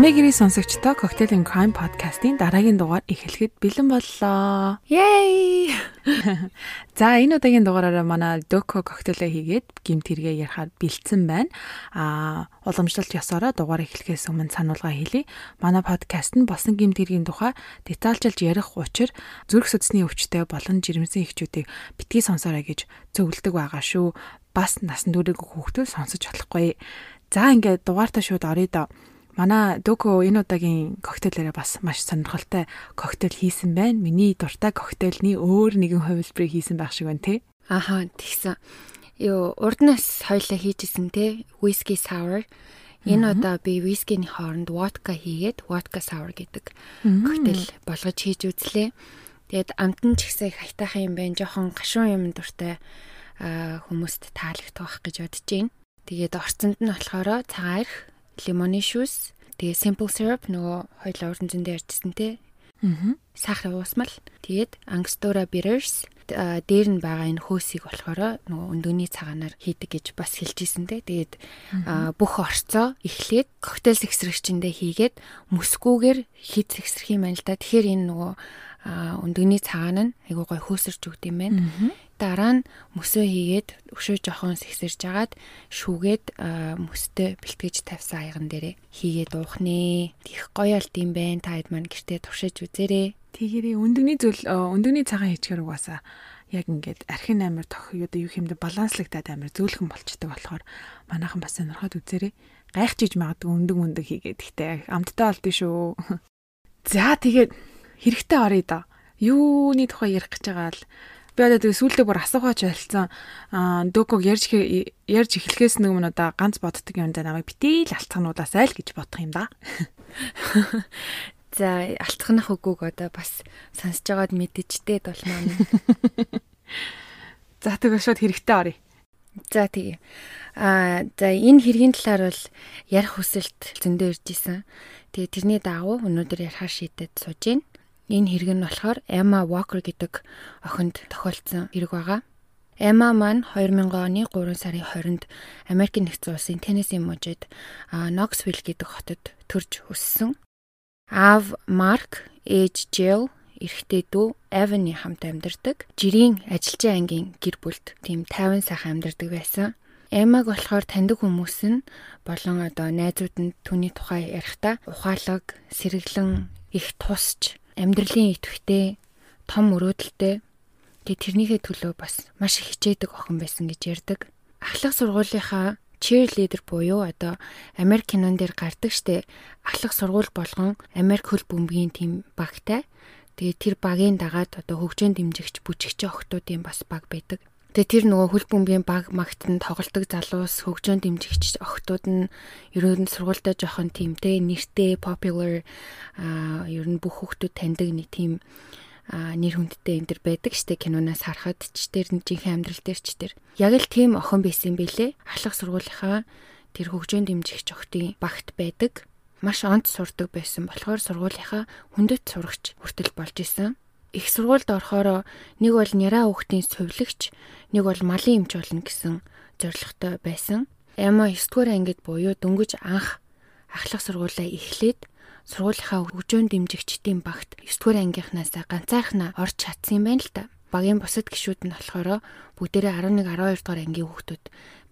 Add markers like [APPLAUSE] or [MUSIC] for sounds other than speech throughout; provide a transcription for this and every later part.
Гэрээ сонсогчдоо Cocktail and Crime podcast-ийн дараагийн дугаар эхлэхэд бэлэн боллоо. Yay! [LAUGHS] За энэ удаагийн дугаараараа манай Doco cocktail-а хийгээд гимт хэрэгэ ярихаар бэлдсэн байна. Аа уламжлалт ёсороо дугаар эхлэхээс өмнө сануулга хэлье. Манай подкаст нь болсон гимт хэргийн тухай детальчилж ярих учир зүрх судасны өвчтөй болон жирэмсэн эхчүүдийг битгий сонсоорой гэж зөвлөдөг байгаа шүү. Бас насан туршиг хүүхдүүд сонсож болохгүй. За ингээд дугаартаа шууд оръё доо. Манай Дөкө энэ удаагийн коктейлээрээ бас маш сонирхолтой коктейл хийсэн байна. Миний дуртай коктейлний өөр нэгэн хувилбарыг хийсэн байх шиг байна те. Аха тэгсэн. Йоо урднаас хоёлаа хийжсэн те. Whisky sour. Энэ удаа би вискиний хооронд водка хийгээд водка sour гэдэг коктейл болгож хийж үзлээ. Тэгээд амт нь ч ихсээ их хайтаахан юм байна. Жохон гашуун юм дуртай хүмүүст таалагдах гэж бодож байна. Тэгээд орцонд нь болохоор цагаан эрх лимоны шүүс, тэгээ simple syrup нөгөө хоёлаа уран зөндөө ярьжсэн те. Аа. Сахар уусмал. Тэгээд Angostura bitters дээр нь байгаа энэ хөөсийг болохоор нөгөө өндөгний цагаанаар хийдэг гэж бас хэлжсэн те. Тэгээд бүх орцоо эхлээд коктейл сэгсрэгчэндээ хийгээд мөсгүүгээр хит сэгсрэх юм байна л да. Тэгэхээр энэ нөгөө өндөгний цагаан нь айгуу гой хөөсөрч өгд юм байна. Дараа нь мөсөө хийгээд өшөө жохон сэгсэрж агаад шүүгээд мөстэй бэлтгэж тавьсан аяган дээрээ хийгээд уух нэ. Их гоё алт юм байна. Таад маань гэртээ туршиж үзээрэй. Тэгээрээ өндөгний зүйл өндөгний цагаан хийчихэр угаасаа яг ингээд архин амир тох юу юу хэмдэ баланслагтаад амир зөөлхөн болчдөг болохоор манайхан бас сонирхоод үзээрэй. Гайхчиж магадгүй өндөг өндөг хийгээд гэхдээ амттай болдсон шүү. [LAUGHS] За тэгээд хэрэгтэй оръё да. Юуны тухай ярих гэж байгаа л би одоо тэгээ сүүлдээ бүр асуухаач ойлцсон. Аа доког ярьж ярьж эхлэхээс өмнө одоо ганц боддог юм да намайг битэл алтхануудаас айл гэж бодох юм да. За алтхнах үгүйг одоо бас сонсож байгаад мэдчихтэй долмоо. За тэгээ шууд хэрэгтэй оръё. За тэгээ. Аа за энэ хэргийн талаар бол ярих хүсэлт зөндөө ирж исэн. Тэгээ тэрний дагуу өнөөдөр ярихаар шийдэд сууж байна. Энэ хэрэг нь болохоор Emma Walker гэдэг охинд тохиолдсон хэрэг байгаа. Emma маань 2000 оны 3 сарын 20-нд Америк нэгдсэн улсын Теннесси мужид Knoxville гэдэг хотод төрж өссөн. Аав Марк, ээж Jill, эрэгтэй дүү Evan-ы хамт амьдардаг. Жирийн ажилчин ангийн гэр бүлд тийм 50 сайхан амьдардаг байсан. Эмаг болохоор таньдаг хүмүүс нь болон одоо найзууд нь түүний тухай ярихдаа ухаалаг, сэргэлэн, их тусч амьдралын идэвхтэй том өрөөдөлтэй тэгээ тэрнийхээ төлөө бас маш их хичээдэг охин байсан гэж ярьдаг. Ахлах сургуулийнхаа cheerleader буюу одоо Америк кинон дээр гардаг штэ ахлах сургууль болгон Америк хөл бөмбөгийн тим багтай. Тэгээ тэр багийн дагаад одоо хөгжөөнд дэмжигч бүжигч охтуудын бас баг байдаг. Тэгээ тэр нөгөө хөл бөмбөгийн баг магтан тоглолдог залуус хөгжөөнд дэмжигч охтууд нь ерөөнд сургуультай жоохон тиймтэй нэртэй popular а ер нь бүх хүүхдүүд таньдаг нэг тийм нэр хүндтэй энэ төр байдаг штэ киноноос харахад ч тэр жинхэнэ амьдрал дээр ч тэр. Яг л тийм охин байсан бэлээ ахлах сургуулийнхаа тэр хөгжөөнд дэмжигч охтын багт байдаг. Маш онц сурдаг байсан болохоор сургуулийнхаа хүндэт сурагч хүртэл болж исэн их сургуульд орохоор нэг бол няраа хүүхдийн сувилагч, нэг бол малын эмч болно гэсэн зорилготой байсан. Яма 9 дугаар ангид буюу дөнгөж анх ахлах сургуулаа эхлээд сургуулийнхаа хөгжөөн дэмжигчдийн багт 9 дугаар ангийнхнаас ганцаархнаа орж чадсан юм байна л та. Багийн бусад гишүүд нь болохоор бүгдээрээ 11 12 дугаар ангийн хүүхдүүд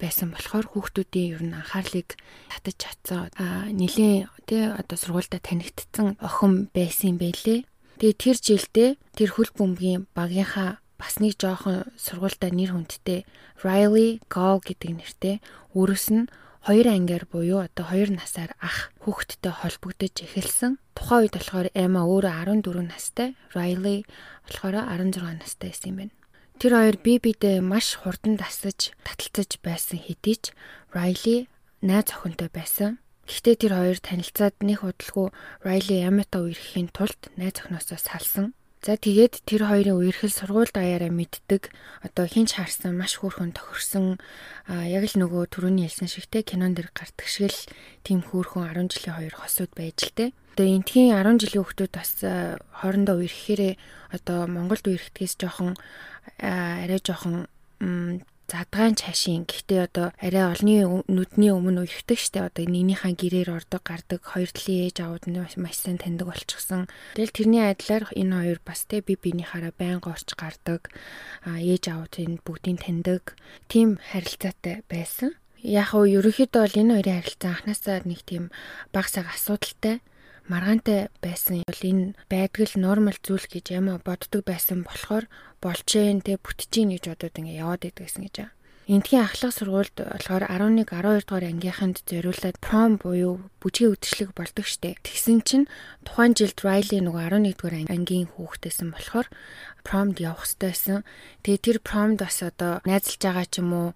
байсан болохоор хүүхдүүдийн ер нь анхаарлыг татаж чадсан. Аа нилийн тий одоо сургуультай танигдсан охин байсан юм байлээ. Тэгээ тэр жилдээ тэр хөл бөмбөгийн багийнхаа бас нэг жоохон сургуультай нэр хүндтэй Riley Gall гэдэг нэртэй өөрөөс нь хоёр ангиар буюу одоо хоёр насаар ах хүүхэдтэй холбогдож эхэлсэн. Тухайн үед болохоор Emma өөрөө 14 настай, Riley болохоор 16 настай байсан юм байна. Тэр хоёр бие биедээ маш хурдан тасаж, таталцаж байсан хэдий ч Riley найз охинтой байсан. Гэхдээ тэр хоёр танилцаад нэг удалгүй Райли Ямата үерхэхийн тулд найз охиноосоо салсан. За тэгээд тэр хоёрын үерхэл сургууль даяараа мэддэг одоо хинч харсан маш хөөрхөн тохирсон яг л нөгөө түрүүний хэлсэн шигтэй кинон дэр гардаг шиг л тийм хөөрхөн 10 жилийн хоёр хосууд байж л те. Одоо энтхийн 10 жилийн хүмүүс бас хоорондоо үерхэхээрээ одоо Монголд үерхдгээс жоохон арай жоохон задгаан чашийн гэхдээ одоо арай олны нүдний өмнө уягдаг штэ одоо нэгнийхээ гэрээр ордог гардаг хоёр талын ээж аауд нь маш сайн таньдаг болчихсон. Тэгэл тэрний адилаар энэ хоёр бас те би бинийхаараа байнга орч гардаг. Ээж энэ бүгдийг таньдаг. Тим харилцаатай байсан. Яг уу ерөнхийдөө бол энэ хоёрын харилцаа анхнаасаа нэг тийм баг саг асуудалтай маргаантай байсан бол энэ байдгал нормал зүйл гэж ямаа боддог байсан болохоор болжээ тэ бүтчихин гэж бодоод ингээ яваад идэгсэн гэж байна. Эндхийн ахлах сургуульд болохоор 11 12 дугаар ангийнханд зориулаад пром буюу бүжгийн үдшилэг болдог штеп. Тэгсэн чинь тухайн жилд Райли нөгөө 11 дугаар ангийн хүүхдээсэн болохоор промд явах хэрэгтэй байсан. Тэгээ тэр промд бас одоо найзалж байгаа ч юм уу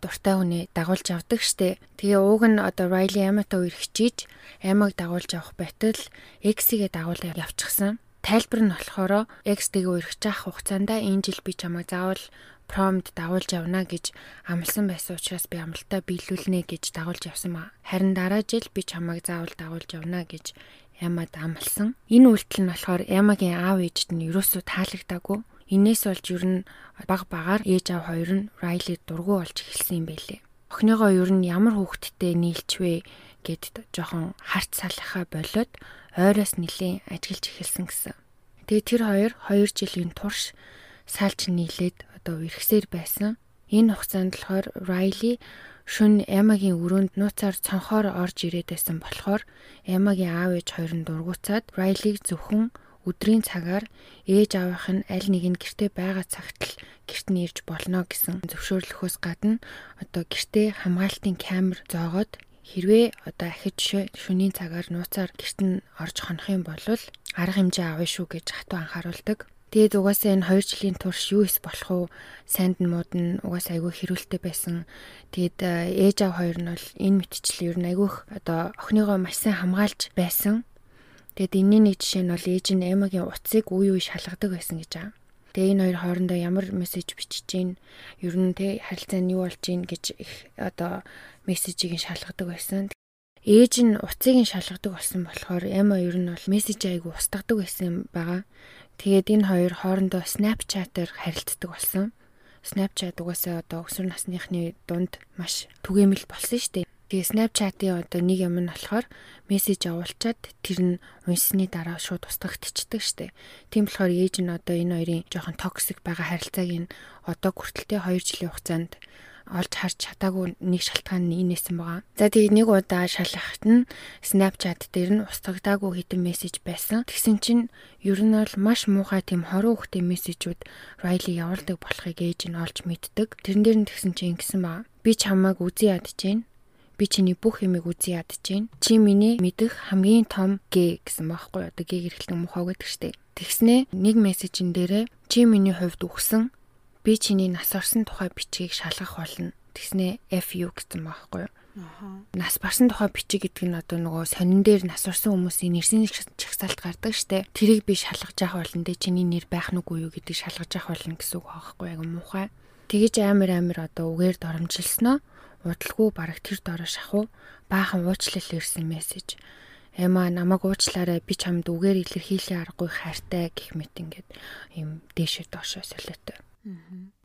дуртай хүнээ дагуулж авдаг штэ. Тэгээ ууг нь одоо Emma-тай үер хичээж Emma-г дагуулж авах байтал X-гээ дагуулж явчихсан. Тайлбар нь болохоор X-тэйгээ үерхэж авах хугацаанд энэ жил би чамайг заавал промд дагуулж явна гэж амласан байсан учраас би амлалтаа биелүүлнэ гэж дагуулж явсан ба. Харин дараа жил би чамайг заавал дагуулж явна гэж Ямад амлсан. Энэ үйлдэл нь болохоор Ямагийн аав ээжд нь ерөөсөө таалагдаагүй. Инээс болж ер нь баг багаар ээж аав хоёр нь Райли дургу болж эхэлсэн юм байлээ. Охиныгоо ер нь ямар хүүхэдтэй нийлчвэ гэд жоохон харц салхаа болоод ойроос нилийн ажиглж эхэлсэн гэсэн. Тэгээ тэр хоёр 2 жилийн турш сaalч нийлээд одоо иргэсээр байсан. Энэ хугацаанд болохоор Райли шүн Эмагийн өрөөнд нууцаар цонхоор орж ирээд байсан болохоор Эмагийн аав ээж хоёр нь дургуцаад Райлиг зөвхөн өдрийн цагаар ээж аавынх нь аль нэг нь гэртээ байгаа цагт л гэрт нь ирж болно гэсэн зөвшөөрлөхөөс гадна одоо гэртээ хамгаалтын камер зоогоод хэрвээ одоо ахиж шөнийн цагаар нууцаар гэрт нь орж хонох юм бол арга хэмжээ авъя шүү гэж хатуу анхааруулдаг. Тэгээд угаасаа энэ 2 жилийн турш юу ис болох уу? Санд нь мууд нь угаасаа айгүй хэрүүлтэй байсан. Тэгээд ээж аав хоёр нь бол энэ мэтчил ер нь айгүйх одоо охиныгоо маш сайн хамгаалж байсан. Тэгэд энэний нэг жишээ нь бол ээж нь Эмагийн утсыг үе үе шалгадаг байсан гэж байгаа. Тэгээ энэ хоёр хоорондоо ямар мессеж бичиж гин ер нь тэ харилцаа нь юу болж гин гэж их одоо мессежийг нь шалгадаг байсан. Ээж нь утсыг нь шалгадаг болсон болохоор Эма ер нь бол мессеж айгу устгадаг байсан байгаа. Тэгээд энэ хоёр хоорондоо Snapchat-аар харилцдаг болсон. Snapchat угаасаа одоо өсвөр насныхны дунд маш түгээмэл болсон шүү дээ. Тэгээ Snapchat-ийн одоо нэг юм нь болохоор мессеж явуулчаад тэр нь унсны дараа шууд устгагдчихдаг штеп. Тийм болохоор ээж нь одоо энэ хоёрын жоохон токсик байгаа харилцааг нь одоо хүртэлтэй 2 жилийн хугацаанд олж харж чадаагүй нэг шалтгаан нь инээсэн байгаа. За тэгээ нэг удаа шалгахт нь Snapchat дээр нь устгагдаагүй хэдэн мессеж байсан. Тэгсэн чинь ер нь бол маш муухай тийм хорон хөхтэй мессежүүд Riley явуулдаг болохыг ээж нь олж мэддэг. Тэрэн дээр нь тэгсэн чинь ингэсэн баа. Би чамайг үзий ядчихээн би чиний бүх юмыг үзий ядж гин. Чи миний мэдэх хамгийн том гэ гэсэн байхгүй одоо гэ гэрхлэн мухаа гэдэг штеп. Тэгснэ нэг мессежин дээрээ чи миний хувьд үхсэн би чиний нас орсон тухай бичгийг шалгах болно. Тэгснэ FU гэсэн байхгүй юу? Нас барсан тухай бичиг гэдэг нь одоо нөгөө сонин дээр нас орсон хүмүүсийн нэрсийн чагсаалт гардаг штэ. Тэрийг би шалгаж явах болно дээ. Чиний нэр байх нүггүй юу гэдгийг шалгаж явах болно гэсэн үг аахгүй яг муухай. Тэгэж амир амир одоо үгээр доромжилсноо удалгүй бараг тэр дороо шахуу баахан уучлал ирсэн мессеж. Эма намайг уучлаарай би чамд үгээр илэрхийлэх аргагүй хайртай гэх мэт ингээд юм дээшээ доошоо солиотой.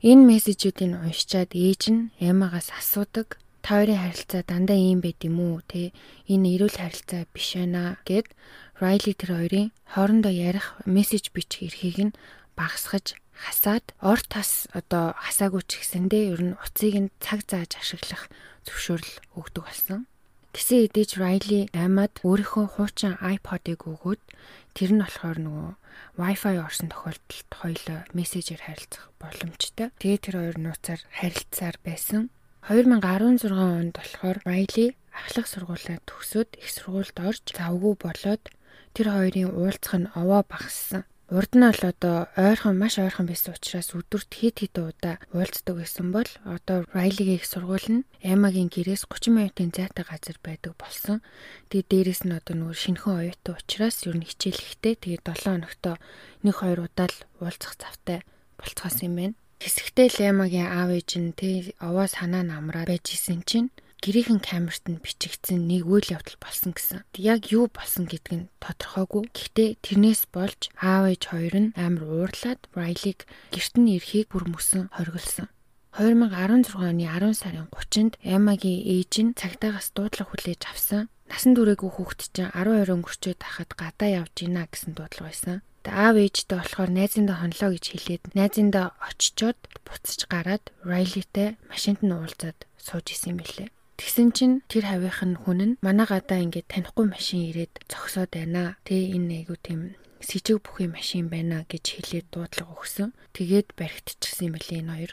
Энэ мессежүүдийг уншичаад ээж нь Эмагаас асуудаг та хоёрын харилцаа дандаа ийм байд юм уу те энэ эрүүл харилцаа биш байна гэд Райли тэр хоёрын хоорондоо ярих мессеж бичих эрхийг нь багасгаж хасаад ор тас одоо хасаагүй ч гэсэндээ ер нь уцыг нь цаг зааж ашиглах зөвшөөрөл өгдөг болсон. Гэсэн эдэж Райли аймад өөрийнхөө хуучин iPod-ыг өгөөд тэр нь болохоор нөгөө Wi-Fi орсон тохиолдолд хоёулаа мессежээр харилцах боломжтой. Тэгээ тэр хоёр нууцаар харилцаар байсан. 2016 онд болохоор Райли ахлах сургуулаа төгсөөд их сургуульд орж завгүй болоод тэр хоёрын уулзах нь овоо багассан. Урд нь бол одоо ойрхон маш ойрхон байсан учраас өдөрт хэд хэдэн удаа уулздаг байсан бол одоо Райлигийн их сургууль нь Эмагийн гэрээс 30 минутын зайтай газар байдаг болсон. Тэгээд дээрэс нь одоо нөгөө шинхэн оюутан учраас ер нь хичээл ихтэй. Тэгээд 7 хоногтоо нэг хоёр удаа л уулзах завтай болцгоос юм байна. Хэсэгтэй л Эмагийн аав ээж нь тэ овоо санаа намраад байж исэн чинь гэрийнхэн камерт нь бичигдсэн нэг үйл явдал болсон гэсэн. Яг юу болсон гэдг нь тодорхойгүй. Гэхдээ тэрнээс болж аав ээж хоёр нь амар уурлаад Райлиг гэрт нь ирэхийг бүр мөсөн хориглосон. 2016 оны 10 сарын 30-нд Эмагийн ээж нь цагдаагаас дуудлага хүлээж авсан. Насан туршаагүй хүүхэд чинь 12 өнгөрчөөд хахад гадаа явж гинэ гэсэн дуудлага байсан. Тэгээ аав ээжтэй болохоор найзындаа хонлоо гэж хэлээд найзындаа очичоод буцаж гараад Райлитэй машинд нь уулзаад сууж исэн юм билээ. Тэгсэн чинь тэр хавийнх нь хүн нь манай гадаа ингээд танихгүй машин ирээд зогсоод байна. Тэ энэ айгу тийм с ิจ г бүхий машин байна гэж хэлээд дуудлага өгсөн. Тэгээд баригдчихсан юм билээ энэ хоёр.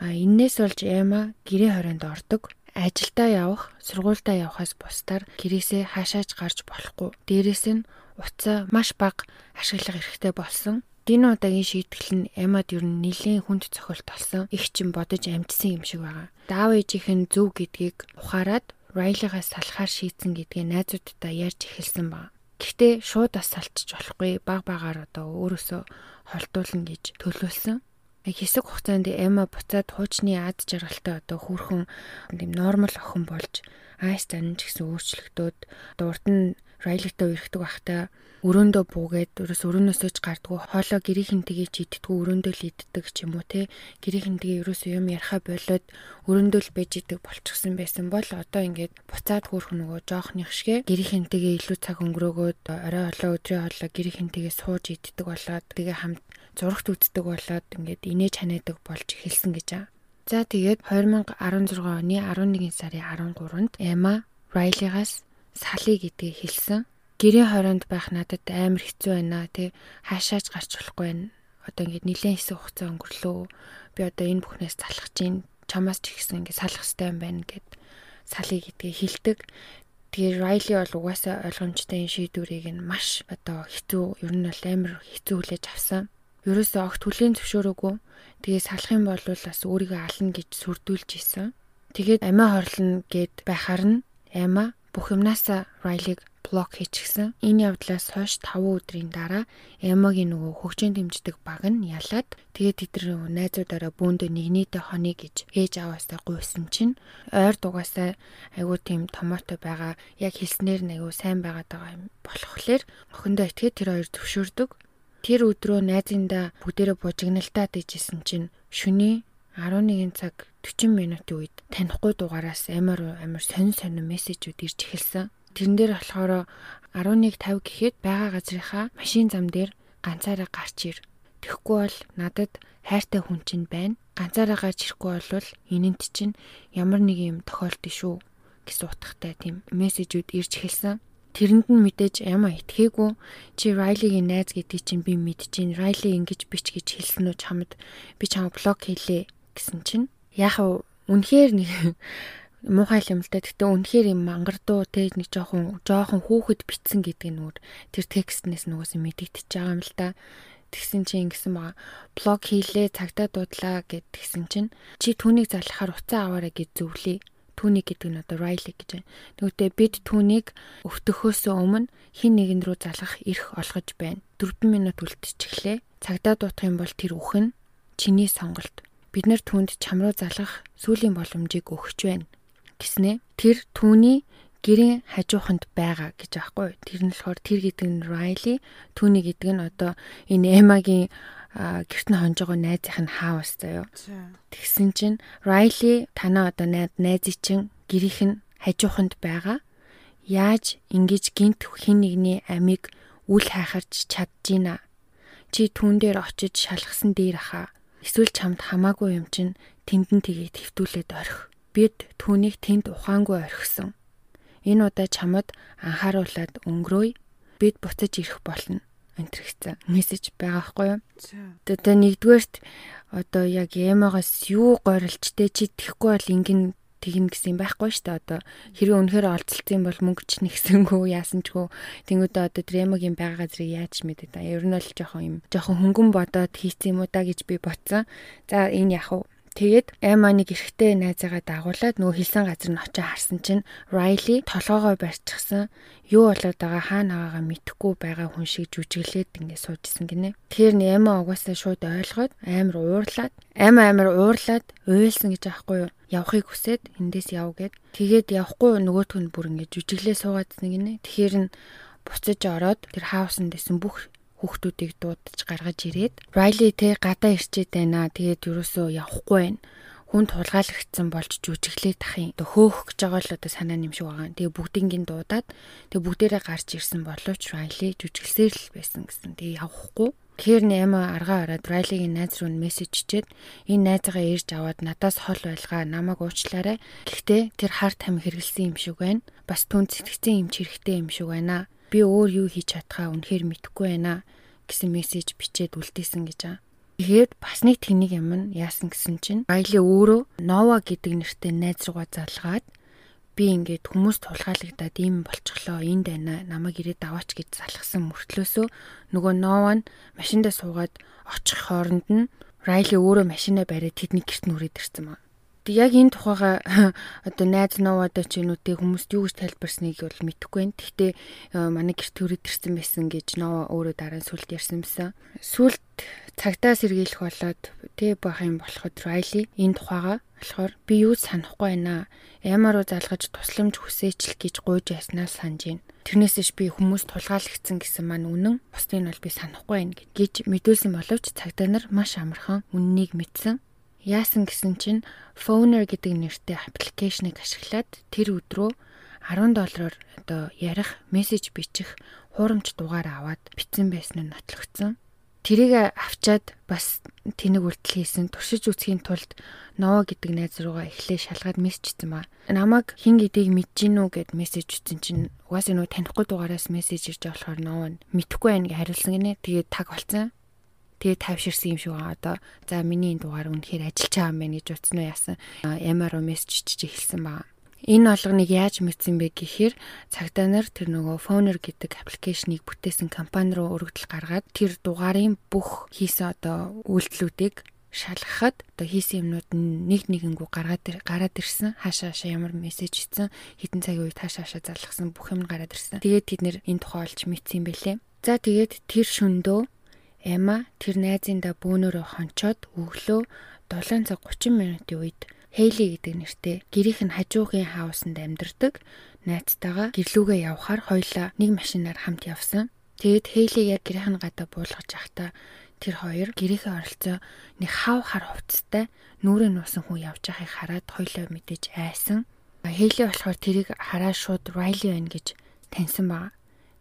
А энээс болж Эма гэрээ хорионд ордог. Ажилдаа явах, сургуультай явахаас бусдаар гэрээсээ хаашаач гарч болохгүй. Дээрээс нь уцаа маш бага ашиглах эрхтэй болсон. Дин удаагийн шийтгэл нь Эмад ер нь нэлийн хүнд цохилт болсон. Их ч юм бодож амжсан юм шиг байгаа. Даав ээжийнх нь зөв гэдгийг ухаарад Райлигаас салахаар шийдсэн гэдгээ найзуудтай ярьж эхэлсэн баг. Гэхдээ шууд бас салчих болохгүй баг багаар одоо өөрөөсөө холдуулна гэж төлөвлөсөн хэсэг хугацаанд Эма буцаад хуучны ад жаргалтай одоо хүүрхэн тийм нормал охин болж Айстан ч гэсэн өөрчлөгдөөд одоо урд нь Райлитай үерхдэг байхдаа өрөөндөө буугээд ерөөс өрөөнөөсөө ч гардггүй хоолоо гэрийнхэн тгийж иддгүү өрөөндөө л иддэг ч юм уу те гэрийнхэн тгээ ерөөс юм яриха болоод өрөөндөө л байж идэг болчихсон байсан бол одоо ингээд буцаад хөөх нөгөө жоохных шигэ гэрийнхэн тгээ илүү цаг өнгөрөөгөөд орой олоо өдрийн олоо гэрийнхэн тгээ сууж иддэг болоод тэгээ хамт зурагт үздэг болоод ингээд инээж ханиадаг болж эхэлсэн гэж аа. За тэгээд 2016 оны 11 сарын 13-нд Эма Райлигаас салъя гэдгийг хэлсэн. Гэрийн хороонд байх надад амар хэцүү байна тий хаашаач гарч болохгүй байна. Одоо ингээд нэлээд хэсэг хугацаа өнгөрлөө. Би одоо энэ бүхнээс залхаж чинь чамаас ч ихсэн ингээд салах хэрэгтэй юм байна гэд салъя гэдгийг хэлдэг. Тэгээ Райли бол угаасаа ойлгомжтой энэ шийдвэрийг нь маш одоо хэцүү ер нь бол амар хэцүү хүлээж авсан ерөөсөө огт хүлийн зөвшөөрөөгүй. Тэгээ салах юм бол бас өөрийгөө ална гэж сүрдүүлж исэн. Тэгээд амиа хорлно гэд байхаар нь Эма бүх юмнасаа Райлиг блок хийчихсэн. Энэ явдлаас хойш 5 өдрийн дараа Эмагийн нөгөө хөгжин дэмждэг баг нь ялаад тэгээд тэдний найзуудаараа бөөндөө нэгнийдээ хоны гэж ээж аваасаа гуйсан чинь ойр дугаасаа айгуу тийм томоотой байгаа. Яг хэлснээр нь айгуу сайн байгаа юм болохлээр охиндоо итгээд тэр хоёр зөвшөөрдөг. Тэр өдрөө найзындаа бүгдээрээ бужигналтаа дэжсэн чинь шөнийн 11 цаг 40 минутын үед танихгүй дугаараас амар амар сонин сонин мессежүүд ирж эхэлсэн. Тэрэн дээр болохоор 11:50 гэхэд байгаа газрынхаа машин зам дээр ганцаараа гарч ир. Тэгэхгүй бол надад хайртай хүн чинь байна. Ганцаараа гарч ирэхгүй бол энэнд чинь ямар нэг юм тохиолдсон шүү гэсэн утгатай тийм мессежүүд ирж эхэлсэн. Тэрэнд нь мэдээж яма итгээгүй. Чи Райлигийн найз гэдгийг чинь би мэдчихээн. Райли ингэж бич гэж хэлсэн үү чамд би чамд блок хийлээ гэсэн чинь яг үнэхээр нэг [LAUGHS] муухай юм л да. Гэтэ үнэхээр юм мангардуу те нэг жоохон жоохон хүүхэд битсэн гэдэг нь нүр тэр текстнээс нүгээс мэдэгдэж байгаа юм л да. Тэгсэн чинь ингэсэн байгаа. Блог хийлээ, цагтаа дуудлаа гэд тэгсэн чинь чи түүнийг залхахаар уцаа аваарай гэж зөвлөе түүнийг гэдэг нь одоо Riley гэж байна. Тэгвэл бид түүнийг өвтөхөөс өмнө хин нэгэн рүү залгах эрх олгож байна. 4 минут үлдчихлээ. Цагдаа дуутах юм бол тэр үхэн чиний сонголт. Бид нэр түүнд чам руу залгах сүүлийн боломжийг өгч байна гэснэ. Тэр түүний гэрийн хажууханд байгаа гэж аахгүй. Тэр нь болохоор тэр гэдэг нь Riley, түүний гэдэг нь одоо энэ Emma-гийн гэрт нь хонж байгаа найзынх нь хаавс заяо. Тэгсэн чинь Райли танаа одоо найз чинь гэрийнх нь хажууханд байгаа. Яаж ингэж гинт хин нэгний амийг үл хайхарч чадчихна. Чи түүн дээр очиж шалгасан дээр аха. Эсвэл чамд хамаагүй юм чинь тэндэн тгий твтүүлээд орхи. Бид түүнийг тэнд ухаангүй орхисон. Энэ удаа чамд анхааруулад өнгөрөөе. Бид буцаж ирэх болно энтрэгцэн мессеж байгаа хгүй юу. Одоо нэгдүгээрт одоо яг ямагаас юу горилчтэй чи тэхгүй бол ингэн тэгнэ гэсэн юм байхгүй шүү дээ. Одоо хэрэг үнэхээр олцолцсон бол мөнгө ч нэгсэнгүү яасан ч гоо тэнгүүдээ одоо дремогийн байгаа газрыг яаж мэдээ та. Ер нь л жоохон юм жоохон хөнгөн бодоод хийцэн юм уу да гэж би ботсон. За энэ яг Тэгээд Эма нэг эрэгтэй найзаагаа дагуулад нөгөө хэлсэн газар нь очиж харсан чинь Райли толгоогоо барьчихсан. Юу болоод байгаа хаана байгаагаа мэдэхгүй байгаа хүн шиг жүжиглээд ингэ суужсэн гинэ. Тэгэхээр Эма угаасаа шууд ойлгоод амар уурлаад Эма амар уурлаад уйлсан гэж аахгүй юу? Явахыг хүсээд эндээс яв гэд. Тэгээд явахгүй нөгөөтг нь бүр ингэ жүжиглээ суугаадсан гинэ. Тэгэхээр нь буцаж ороод тэр хаусанд исэн бүх хүүхдүүдийг дуудаж гаргаж ирээд Райли те гадаа ирчээд байна. Тэгээд юусоо явахгүй байна хүн тулгаалагдсан болж жүжиглээд тахын одоо хөөх гэж байгаа л одоо санаа нэмшиг байгаа. Тэгээ бүгдийнгийн дуудаад тэгээ бүгдээрээ гарч ирсэн боловч Райли жүжиглсээр л байсан гэсэн. Тэгээ явахгүй. Тэгэхээр нэма аргаа ороод Райлигийн найз руу мессеж ичээд энэ найзгаа ирж аваад надаас хол байлгаа намайг уучлаарай. Гэхдээ тэр харт хам хэрэгэлсэн юм шиг байна. Бас түн сэтгцэн юм чирэгтэй юм шиг байна. Би өөр юу хийж чадхаа үнэхээр мэдэхгүй байна гэсэн мессеж бичээд үлдээсэн гэж байгаа. Тэгээд бас нэг тэнийг юм нь яасан гэсэн чинь Райли өөрөө Нова гэдэг нэртэй найз руугаа залгаад би ингээд хүмүүс тулгаалагдаад ийм болчихлоо энд байна намайг ирээд аваач гэж залхсан мөртлөөсөө нөгөө Нова нь машиндаа суугаад очих хооронд нь Райли өөрөө машинаа бариад тэдний герт нүрээд ирсэн маа. Тэг яг энэ тухайга [LAUGHS] одоо найз новоодоо ч нүдээ хүмүүст юу гэж тайлбарсныг бол мэдэхгүй байна. Гэхдээ э, манай гэрт төрөд ирсэн байсан гэж ново өөрөө дараа нь сүлд ярьсан байсан. Сүлд цагтаа сэргийлэх болоод тэ байх юм болоход Райли энэ тухайга болохоор би юу санахгүй байна. Ямар уу залгаж тусламж хүсээч л гэж гуйж яснаа санаж байна. Тэрнээсээш би хүмүүс тулгаалгдсан гэсэн маань үнэн. Бусдыг нь бол би санахгүй байна гэж мэдүүлсэн боловч цагдаа нар маш амархан үннийг мэдсэн. Яасан гэсэн чинь Phoner гэдэг нэртэй аппликейшнийг ашиглаад тэр өдрөө 10 доллараар одоо ярих, мессеж бичих хуурамч дугаар аваад бичсэн байсан нь нотлогдсон. Тэрийг авчаад бас тэнэг үйлдэл хийсэн туршиж үзхийн тулд Ноо гэдэг найз руугаа эхлээ шалгаад мессежсэн ба. Намайг хин гэдгийг мэдэж гинүү гэд мессеж ütсэн чинь угаасаа нөө танихгүй дугаараас мессеж ирж болохоор Ноо мэдхгүй байх гэж хариулсан гинэ. Тэгээд таг болцсон тэгээ тайвширсан юм шиг байгаа. Одоо за миний энэ дугаар үнэхээр ажиллаж байгаа юм байна гэж утсан уу яасан. Ямар мессеж чиж эхэлсэн байгаа. Энэ олгоныг яаж мэдсэн бэ гэхээр цагдаа нар тэр нөгөө Phoner гэдэг аппликейшнийг бүтээсэн компани руу өргөдөл гаргаад тэр дугаарын бүх хийсэн одоо үйлдэлүүдийг шалгахад одоо хийсэн юмнууд нэг нэгэнгүү гаргаад гараад ирсэн хаашаа хаашаа ямар мессеж ицсэн хитэн цагийн үед хаашаа хаашаа залгасан бүх юм гараад ирсэн. Тэгээд тэд нэр энэ тухай олж мэдсэн юм бэлээ. За тэгээд тэр шөндөө Эма тэр найзындаа бөөнөрөө хончоод өглөө 7 цаг 30 минутын үед Хейли гэдэг нэртэй гэрийнх нь хажуугын хаусанд амьдардаг найзтайгаа гэрлүүгээ явхаар хоёлаа нэг машинаар хамт явсан. Тэгэд Хейли яг гэрийнх нь гадаа буулгаж явахдаа тэр хоёр гэрийнхээ оролцоо нэг хав хар хувцастай нүрээ нуусан хүн явж байгааг хараад хоёлоо мэдээж айсан. Хейли болохоор тэрийг хараа шууд Райли байна гэж таньсан баг.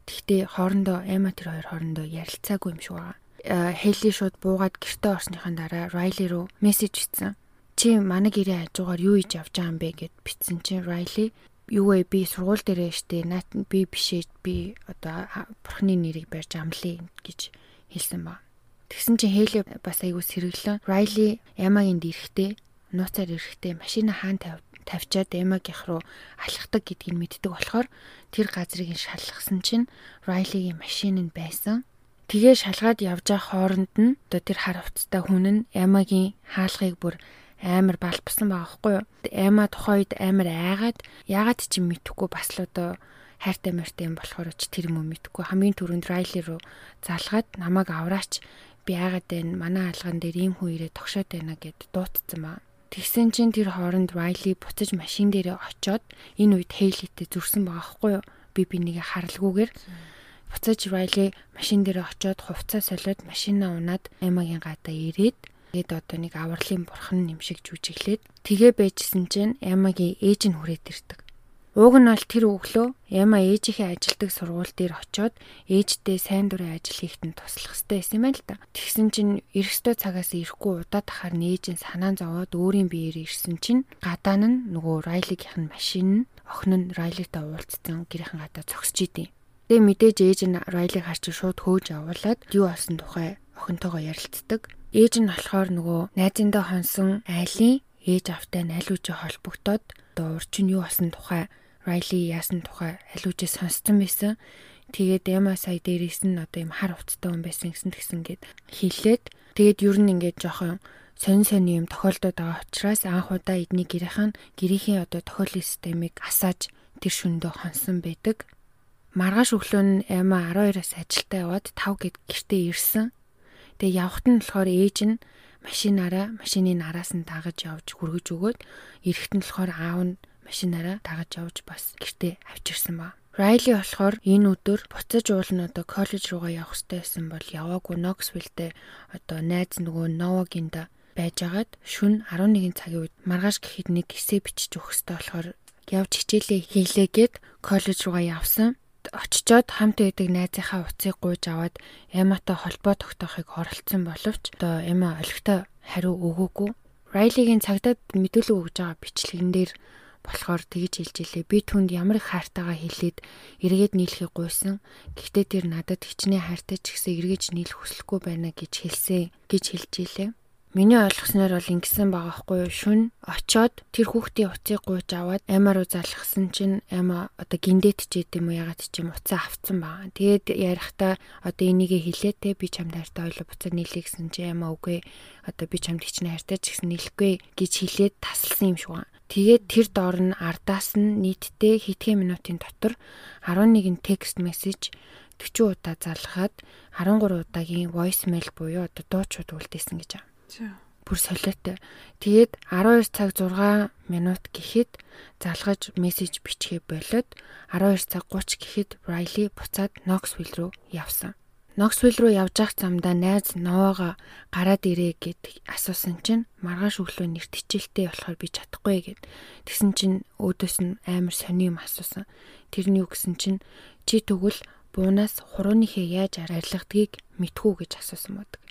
Тэгтээ хоорондоо Эма тэр хоёр хоорондоо ярилцаагүй юм шиг байгаа. Хейли шууд буугаад гэртээ орсныхан дараа Райли руу мессеж бичсэн. Чи манай гэрээ хажуугаар юу хийж явж байгаа юм бэ гэд бичсэн чинь Райли юу вэ би сургууль дээрээ штэ наад би бишээ би одоо бурхны нэрийг барьж амлая гэж хэлсэн ба. Тэгсэн чинь Хейли бас айгүй сэргэлэн. Райли Ямагийн ирэхдээ нууцаар ирэхдээ машина хаан тавьчаад Эмагийнх руу алхахдаг гэдгийг мэддэг болохоор тэр газрыг шалгасан чинь Райлигийн машин нь байсан. Тэгээ шалгаад явж байгаа хооронд нь одоо тэр хар хувцастай хүн нь Ямагийн хаалгыг бүр амар балбсан байгаа хгүй юу. Ама тухайд амар айгаад ягаад ч юм мэдэхгүй бас л одоо хайртай мэртэй юм болохоор ч тэр юм мэдэхгүй хамгийн түрүүнд Райли руу залгаад намайг авраач би яагаад байна манай алган дээр ийм хүн ирээ тогшоод байна гэд дуутсан ба. Тэгсэн чинь тэр хооронд Райли буцаж машин дээрээ очоод энэ үед Хейлитэй зүрсэн байгаа хгүй юу. Би бинийг харалгүйгээр Буцаж Райли машин дээр очиод хувцас солиод машинаа унаад Эмагийн гадаа ирээд тэгээд одоо нэг авралын бурхан нэмшиг жүжиглээд тэгээ байжсэн чинь Эмагийн ээж нь хүрээд ирдэг. Ууг нь бол тэр өглөө Яма ээжийнхээ ажилдаг сургууль дээр очиод ээжтэй сайн дурын ажил хийхэд нь туслах хэрэгтэй байсан юм л да. Тэгсэн чинь эргэстэй цагаас ирэхгүй удаа тахаар нээж нь санаан зовоод өөрийн биеэр ирсэн чинь гадаа нь нөгөө Райлигийнх нь машин нь охин нь Райлигтай уулзсан гэрийнхэн гадаа зогсож идэв. Тэгээ мэдээж ээж нь Райлиг харч шууд хөөж явуулаад юу болсон тухай охинтойгоо ярилцдаг. Ээж нь болохоор нөгөө найзындаа хонсон айлын ээж автай найлуужи холбогдоод одоо урчин юу болсон тухай Райли яасан тухай алиужээ сонссон байсан. Тэгээд Эма сая дээрээс нь одоо юм хар хувцтай хүн байсан гэсэн тэгсэн гээд хэлээд тэгээд ер нь ингээд жоохон сонь сонь юм тохиолдоод байгаа учраас анх удаа эдний гэрийнхэн гэрийнхээ одоо тохиолын системийг асааж тэр шөндөө хонсон байдаг. Маргааш өглөө нь Эма 12-аас ажилдаа яваад 5 гэд гэртээ ирсэн. Тэгээ явхад нь болохоор ээж нь машинаараа машины нараас нь дагаж явж хүргэж өгөөд эрэхт нь болохоор аав нь машинаараа дагаж явж бас гэртээ авчирсан ба. Райли болохоор энэ өдөр буцаж уулна одоо коллеж руугаа явах хэрэгтэй байсан бол яваагүй Knoxville-тэй одоо найз нөгөө Новагинд байж агаад шүн 11 цагийн үед маргааш гэхэд нэг эсээ бичиж өгөх хэрэгтэй болохоор явж хичээлээ хийлээгээд коллеж руугаа явсан. Очичоод хамт байдаг найзынхаа уцыг гуйж аваад Эматай холбоо тогтоохыг оролцсон боловч одоо Эма олигтой хариу өгөөгүй. Райлигийн цагдаад мэдүүлэг өгж байгаа бичлэгэн дээр болохоор тэгж хэлж илээ. Би түнд ямар их хайртайгаа хэлээд эргээд нийлхийг гуйсан. Гэхдээ тэр надад хичнээн хайртай ч гэсэн эргэж нийлэх хүсэлгүй байна гэж хэлсэн гэж хэлж илээ. Миний ойлгосноор бол ингэсэн байгаа хгүй юу шүн очоод тэр хүүхдийн уцыг гуйж аваад аймаа руу залгасан чинь аймаа одоо гиндээт ч гэдэм үү ягаад ч юм уцаа авцсан байгаа. Тэгээд ярихдаа одоо энийгээ хэлээ те би чамд хайртай ойлоо буцаа нийлээ гэсэн чи аймаа үгүй одоо би чамд хичнээн хайртай ч гэсэн нийлэхгүй гэж хэлээд тасалсан юм шиг байна. Тэгээд тэр доор нь ардаас нь нийтдээ хэдхэн минутын дотор 11 текст мессеж 40 удаа залгаад 13 удаагийн voicemail буюу одоо дуучууд үлдээсэн гэж байна. Бүр солиотой. Тэгээд 12 цаг 6 минут гэхэд залгаж мессеж бичгээ болоод 12 цаг 30 гэхэд Riley буцаад Knoxville руу явсан. Knoxville руу явж явах замдаа найз Новаага гараад ирээ гэд асуусан чинь маргааш өглөө нэрт хичээлтэй болохоор би чадахгүй гэд. Тэгсэн чинь өөдөөс нь амар сони юм асуусан. Тэрний үг гэсэн чинь чи тэгвэл буунаас хурууныхээ яаж арилгадгийг мэдхүү гэж асуусан байдаг.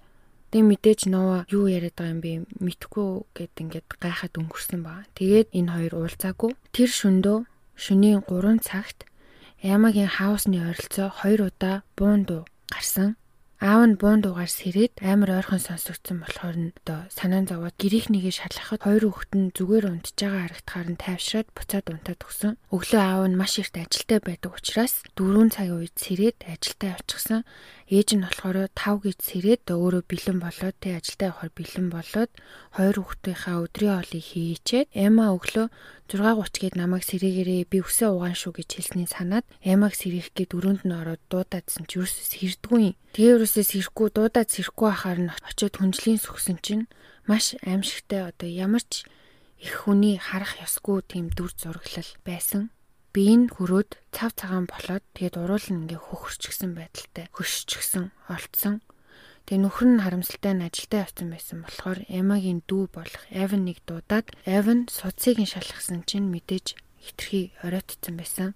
Тэг мэдээж нова юу яриад байгаа юм бэ мэдхгүй гэд ингээд гайхаад өнгөрсөн ба. Тэгээд энэ хоёр уулзаагүй. Тэр шөндөө шөнийн 3 цагт Ямагийн хаусны ойролцоо 2 удаа буун дуу гарсан. Аав нь буун дуугаар сэрээд амар ойрхон сонсогдсон болохоор нь одоо санаан зовоод гэрийнхнийгээ шалгахад хоёр хүүхэд нь зүгээр унтж байгаа харагдахаар нь тайвшраад буцаад унтаад өгсөн. Өглөө аав нь маш ихт ажилтай байдаг учраас 4 цагийн үед сэрээд ажилдаа явчихсан. Ээж нь болохоор 5 гэж сэрээд өөрөө бэлэн болоод тэг ажилдаа явахаар бэлэн болоод хоёр хүүхдийнхаа өдрийн хоолыг хийчээд Эма өглөө 6:30 гээд намайг сэрэгээрээ би өсөө угаан шүү гэж хэлсний санаад Эмаг сэрэх гээд дөрөнд нь ороод дуудаадсан ч юусээс хэрдгүй. Тэгээ юусээс сэрэхгүй дуудаад сэрэхгүй ахаар нь очиод хүнжлийн сүгсэн чинь маш аимшигтай одоо ямар ч их хүний харах ёсгүй тийм дүр зураглал байсан. Би энэ хөрөөд цав цагаан болоод тэгээд уруулан ингээ хөхөрчихсэн байдалтай хөшчихсэн олцсон Тэгээ нөхөр нь харамсалтай нь ажилдаа явсан байсан болохоор Эмагийн дүү болох Эвен нэг дуудаад Эвен суцыг нь шалгасан чинь мэдээж хитрхи оройтцсан байсан.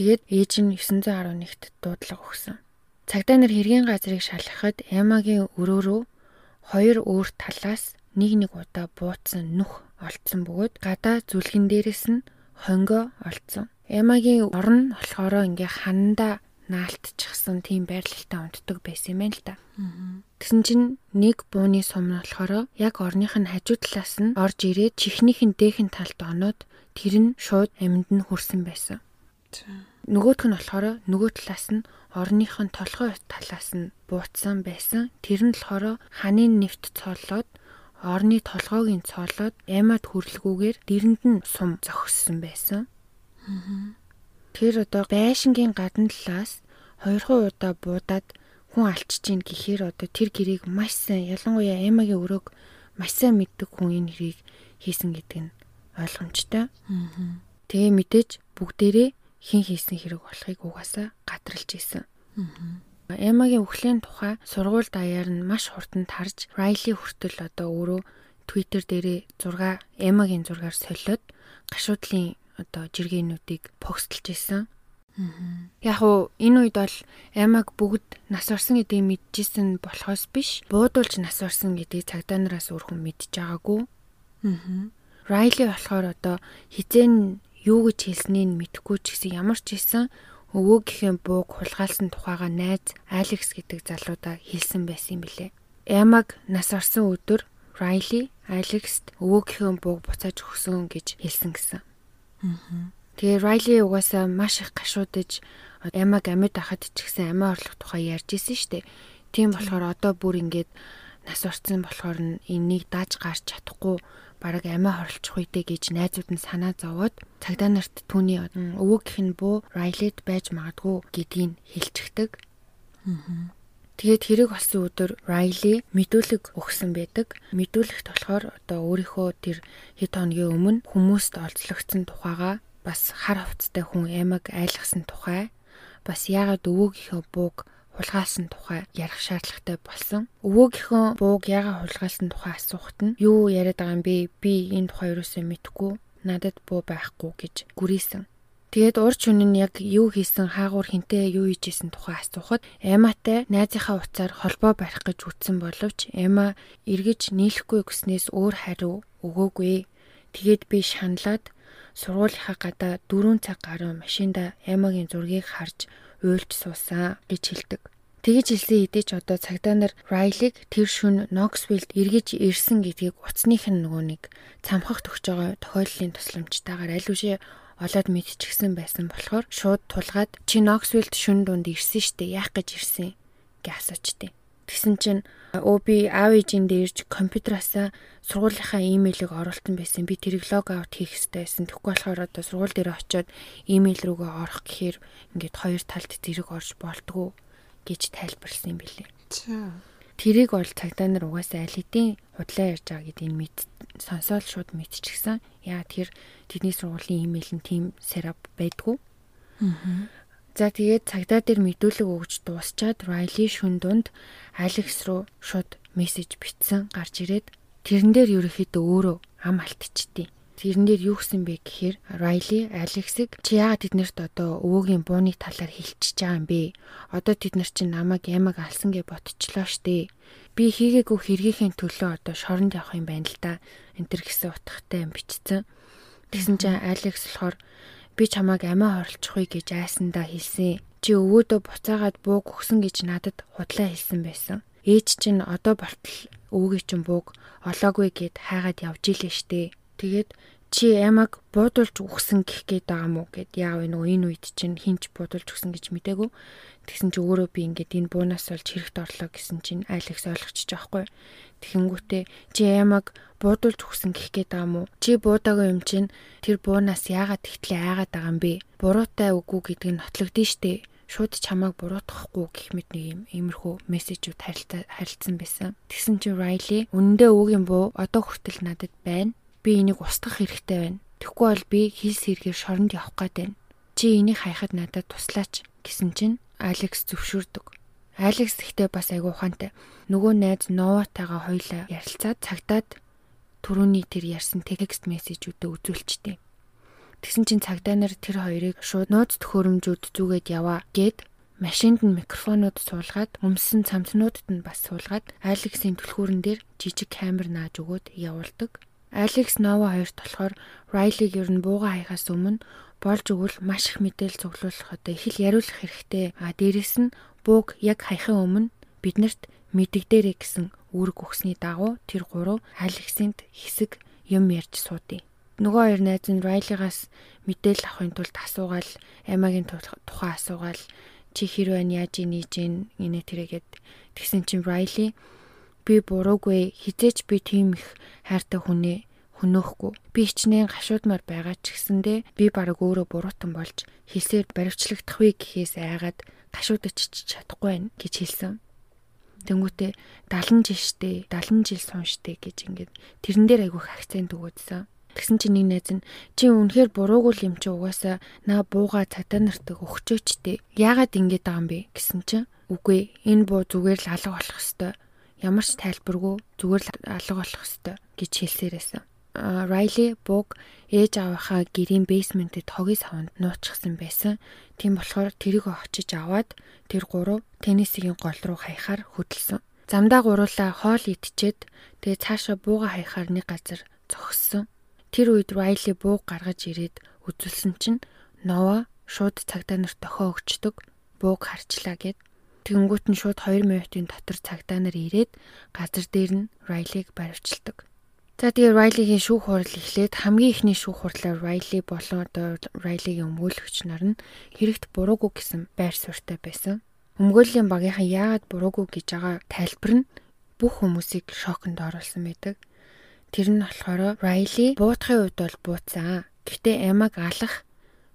Тэгээд ээж нь 911-т дуудлага өгсөн. Цагдаа нар хэргийн газрыг шалгахад Эмагийн өрөө рүү хоёр өөр талаас нэг нэг удаа бууцсан нүх олдсон бөгөөд гадаа зүлгэн дээрээс нь хонгоо олдсон. Эмагийн орон болохоор ингээ хананда наалтчихсан тийм байрлалтай унтдаг байсан юм л да. Тэгсэн чинь нэг бууны сум нь болохоор яг орных нь хажуу талаас нь орж ирээд чихнийхэн дээхэн талд оноод тэр нь шууд амьд нь хүрсэн байсан. Нөгөөх нь болохоор нөгөө талаас нь орных нь толгой талаас нь буутсан байсан. Тэр нь болохоор ханийн нэвт цоолоод орны толгойг нь цоолоод ямад хөрлгүүгээр дэрэнд нь сум зогссон байсан. Аа Тэр одоо байшингийн гадна талаас 200 удаа буудаад хүн алчж ийн гэхээр одоо тэр гэрийг маш сайн ялангуяа Эмагийн өрөөг маш сайн мэддэг хүн энэ хэрийг хийсэн гэдэг нь ойлгомжтой. Тэгээ мэдээж бүгдээрээ хин хийсэн хэрэг болохыг угаасаа гадралж исэн. Эмагийн өхлийн тухай сургууль даяар нь маш хурдан тарж Райли хүртэл одоо өөрөө Twitter дээрээ зураг Эмагийн зургаар солиод гашуудлын одоо жиргэнүүдийг постолж исэн. Яг уу энэ үед бол Амаг бүгд нас орсон гэдгийг мэдчихсэн болохоос биш буудуулж нас орсон гэдгийг цагдаа нараас өөрхөн мэдж байгаагүй. Райли болохоор одоо хизэн юу гэж хэлснийг мэдэхгүй ч гэсэн ямар ч хэлсэн өвөөгийнхээ бууг хулгайлсан тухайга найз Алекс гэдэг залуудаа хэлсэн байсан юм билэ. Амаг нас орсон өдөр Райли Алекст өвөөгийнхөө бууг буцааж өгсөн гэж хэлсэн гэсэн. Тэгээ Райли угаасаа маш их гашуудж Эмаг амьд ахад ч гэсэн амиа орлох тухай ярьж исэн штэ. Тийм болохоор одоо бүр ингээд нас орсон болохоор энийг дааж гарч чадахгүй бараг амиа хорлчих үедээ гэж найзууд нь санаа зовоод цагдаа нарт түүний өвөөгийнх нь буу Райлид байж магадгүй гэдгийг хэлчихдэг. Тэгээд хэрэг болсон өдөр Райли мэдүүлэг өгсөн байдаг. Мэдүүлэгт болохоор одоо өөрийнхөө тэр хэд хоногийн өмнө хүмүүст олзлогдсон тухайга бас хар хувцтай хүн Эмаг айлгсан тухай бас яагаад өвөөгийнхөө бууг хулгаалсан тухай ярих шаардлагатай болсон. Өвөөгийнхөө бууг яагаад хулгаалсан тухай асуухт нь юу яриад байгаа юм бэ? Би энэ тухай юусоо мэдэхгүй. Надад буу байхгүй гэж гүрийсэн. Тэгээд урч хүн нь яг юу хийсэн, хаагуур хинтээ юу хийжсэн тухай асуухад Эматай найзынхаа уцаар холбоо барих гэж үтсэн боловч Эма эргэж нийлэхгүй гэснээс өөр хариу өгөөгүй. Тэгээд би шаналаад сургуулийнхаа гадаа 4 цаг гаруй машинда Эмагийн зургийг харж уйлж суусан гэж хэлдэг. Тэгэж хэлсэн ч одоо цагдаа нар Райлиг тэр шүн Ноксвилд эргэж ирсэн гэдгийг уцсных нь нөгөө нэг цамхагт өгч байгаа тохиоллын тусламжтайгаар аль үшээ олоод мэдчихсэн байсан болохоор шууд тулгаад чи Ноксвилд шүн дунд ирсэн штэ яах гэж ирсэн гэж асуучтیں۔ Тэгсэн чинь өө би аав ээжиндээ ирж компьютераасаа сургуулийнхаа имэйлийг оруулсан байсан. Би тэрийг лог аут хийх хэрэгтэй байсан. Тэгэхгүй болохоор одоо сургууль дээр очиод имэйл рүүгээ орох гэхээр ингээд хоёр талд зэрэг орж болтгоо гэж тайлбарлсан юм билээ. Тэрийг бол цагдаа нар угаасаа аль хэдийн худлаа ярьж байгаа гэдгийг мэд сонсоол шууд мэдчихсэн. Яа тэр тэдний сургуулийн имэйл нь тийм setup байдгүй. Аа За тэгээд цагдаа дээр мэдүүлэг өгж дуусчаад Райли шүн дунд Алекс руу шууд мессеж бичсэн гарч ирээд тэрэн дээр ерөөхдөө өөрөө ам алтчихдээ. Тэрэн дээр юу гэсэн бэ гэхээр Райли Алексыг чи яагаад тэднэрт одоо өвөөгийн бууны талаар хилчиж байгаа юм бэ? Одоо тэд нар чинь намайг ямаг алсан гэж ботчлоо штэ. Би хийгээгүй хэргийнхээ төлөө одоо шоронд явах юм байна л да. Энтэр гэсэн утгатай юм бичсэн. Тэгсэн чинь Алекс болохоор би чамайг амиа хорлцохгүй гэж айсандаа хэлсэн. Чи өвөөдөө буцаагаад бууг өгсөн гэж надад худлаа хэлсэн байсан. Ээж чинь одоо болтол өвөгийн чинь бууг олоогүй гэд хайгаад явж илээ штэ. Тэгээд чи ямаг буудуулж өгсөн гэх гээд байгаа мó гэд яав энэ энэ үед чинь хинч буудуулж өгсөн гэж мдээгүй. Тэгсэн чи өөрөө би ингээд энэ буунаас болж хэрэгт орлоо гэсэн чинь Алекс ойлгочих жоохгүй. Тэгэнгүүтээ чи ямаг буудуулж өгсөн гэх гээд байгаа мó. Чи буудаагүй юм чинь тэр буунаас яагаад тэгтлээ айгаад байгаа юм бэ? Буруутай үгүй гэдгийг нотлогдсон штэ. Шууд чамайг буруутгахгүй гэх мэт нэг юм иймэрхүү мессежүүд харилцсан байсан. Тэгсэн чи Райли үнэндээ өвгийн буу одоо хүртэл надад байна. Би энийг устгах хэрэгтэй байна. Тэгэхгүй бол би хилс хэрэгээр шоронд явах гээд байна. Чи энийг хайхад надад туслаач гэсэн чинь Алекс зөвшөөрдөг. Алекс ихтэй бас айгуу ухаантай. Нөгөө найз Новатайгаа хоёлаа ярилцаад цагтаад түрүүний тэр ярьсан текст мессежүүдэд үзүүлчихдээ. Тэгсэн чинь цагдаа нар тэр хоёрыг шууд нууц төхөөрөмжүүд зүгээд яваа гэд машинд нь микрофонууд суулгаад өмсөн цамцнуудад нь бас суулгаад Алексийн түлхүүрэн дээр жижиг камер нааж өгөөд явуулдаг. Алекс Нова хоёрт болохоор Райлиг ер нь бууга хайхаас өмнө болж өгвөл маш их мэдээлэл цуглуулах одоо их л яриулах хэрэгтэй. А дээрэс нь бууг яг хайхын өмнө биднэрт мэддэгдэрэй гэсэн үүрэг өгсөний дагуу тэр гурав Алексинд хэсэг юм ярьж суудъя. Нөгөө хоёр найз нь Райлигаас мэдээлэл авахын тулд асуугаал Эмагийн тухай асуугаал чи хэр байна яаж ийж ийн инэ тэрэгэд тэгсэн чинь Райли би буруугүй хизээч би тийм их хайртай хүнээ хөнөөхгүй. Би хичнээн гашуудмаар байгаа ч гэсэндэ би баг өөрөө буруутан болж хэлсээр баривчлагдах вэ гэхээс айгаад гашуудаж чадахгүй байна гэж хэлсэн. Тэнгүүтээ 70 жил штэ 70 жил сун штэ гэж ингээд тэрэн дээр айгүй акцент өгөөдсөн. Тэгсэн чинь нэг найз нь чи үнэхээр буруугүй юм чи угаасаа наа бууга цагдаа нартыг өгчөөчтэй. Яагаад ингэж байгаа юм бэ гэсэн чинь үгүй энэ буу зүгээр л алга болох хэвээр ямар ч тайлбаргүй зүгээр л алга болох хэвээр гэж хэлсээрээсэн. Райли Буг ээж аваахаа гэрийн бейсментэд хогийн савнд нууцчихсан байсан. Тийм болохоор тэрийг очиж аваад тэр гурав теннисийн гол руу хаяхаар хөдөлсөн. Замдаа гуруулаа хоол идчихэд тэгээ цаашаа бууга хаяхаар нэг газар зогссон. Тэр үед Райли бууг гаргаж ирээд үзүүлсэн чинь Нова шууд цагдаа нарт дохио өгчдөг. Бууг харчлаа гэд. Тэнгүүт нь шууд 2 минутын дотор цагдаа нар ирээд газар дээр нь Райлиг баривчилдаг. За тэгээ Райлигийн шүүх хурал эхлээд хамгийн ихний шүүх хурлаар Райли болон Райлигийн өмгөөлөгч нар нь хэрэгт буруугүй гэсэн байр суурьтай байсан. Өмгөөллийн багийнхан яагаад буруугүй гэж байгаа тайлбар нь бүх хүмүүсийг шоконд оруулсан байдаг. Тэр нь болохоор Райли буутахын үед бол бууцсан. Гэхдээ Эмаг алах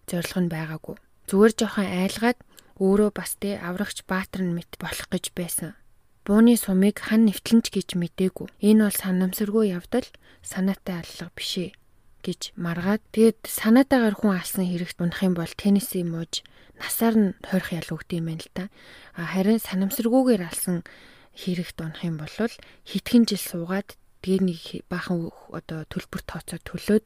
зорилго нь байгаагүй. Зүгээр жоохон айлгаад өөрөө бас тэ аврагч баатар нь мэт болох гэж байсан. Бууны сумыг хан нэвтлэнч гэж мдээгүй. Энэ бол санамсаргүй явдал, санаатай аллага бишээ гэж маргаад тэгээд санаатаагаар хүн алсан хэрэгт унах юм бол тенниси мууж насаар нь тойрох ял өгд юм байна л та. Харин санамсаргүйгээр алсан хэрэгт унах юм бол хитгэн жил суугаад тэгээ нэг баахан одоо төлбөр тооцоо төлөөд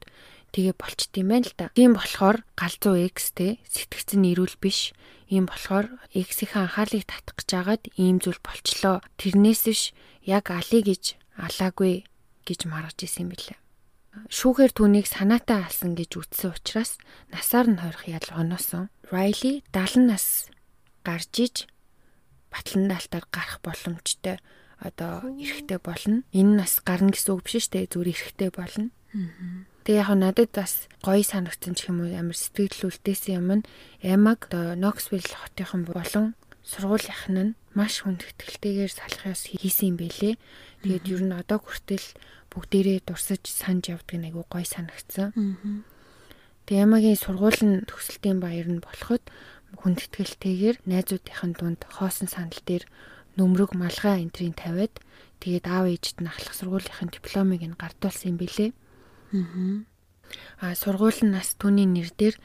тэгээ болчт юм байна л да. Тийм болохоор галзуу X те сэтгцэн нэрүүл биш. Ийм болохоор X-ийн анхаалыг татах гэж агаад ийм зүйл болчлоо. Тэрнээс биш яг алий гэж алаагүй гэж маргаж исэн юм билээ. Шүүхээр түүнийг санаатаа алсан гэж үтсэн учраас насаар нь хойрох ял оноосон. Райли 70 нас гарч иж батлан даалтаар гарах боломжтой одоо эрэхтэй болно. Энэ нас гарна гэсэн үг биш шүү дээ. Зүгээр эрэхтэй болно. Тэгээ яг надад бас гоё санагдсан ч юм уу амар сэтгэл үлдээсэн юм нь Эмаг Knoxville хотынхан болон сургуулийнхан нь маш хүндэтгэлтэйгээр салахаас хийсэн юм бэлээ. Тэгээд ер нь одоо хүртэл бүгдээрээ дурсаж санаж явдаг нь айгүй гоё санагдсан. Тэгээ Ямагийн сургуулийн төгсөлтийн баяр нь болоход хүндэтгэлтэйгээр найзуудынхын дунд хоосон санал дээр нөмрөг малгай энтрийн тавиад тэгээд аав ээжд нь ахлах сургуулийнхын дипломыг нь гардуулсан юм билээ. Аа сургууль нь нас түүний нэр дээр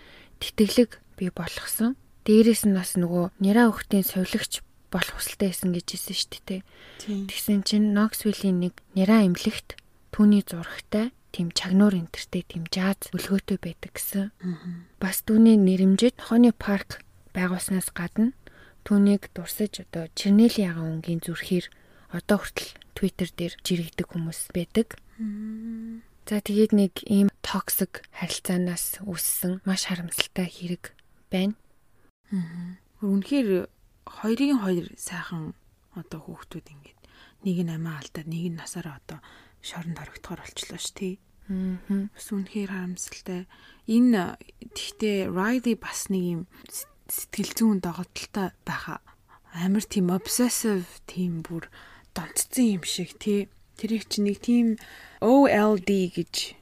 тэтгэлэг бий болгосон. Дээрээс нь бас нөгөө нэраа өхтийн сувилагч болох хүсэлтэй байсан гэж хэлсэн шүү дээ. Тэгсэн чинь Knoxville-ийн нэг нэраа эмнэлэгт түүний зурагтай тийм чагнуур энтертэй тийм жааз өлгөөтэй байдаг гэсэн. Бас түүний нэрэмжид Honey Park байгуулснаас гадна түүнийг дурсаж одоо Чернелийн ягаан өнгийн зүрхээр одоо хүртэл Twitter дээр жирэгдэг хүмүүс байдаг. За тэгээд нэг ийм токсик харилцаанаас үүссэн маш харамсалтай хэрэг байна. Үнэхээр хоёрын хоёр сайхан одоо хүүхдүүд ингээд нэг нь амиа алдаад нэг нь насаараа одоо шоронд хоригдохоор болчлоо ш тий. Аа. Бас үнэхээр харамсалтай. Энэ тэгтээ Riley бас нэг юм сэтгэл зүйн догтлолтой байха. Амар тийм obsessive тийм бүр донтцсон юм шиг тий. Тэр их чи нэг тийм OLD гэж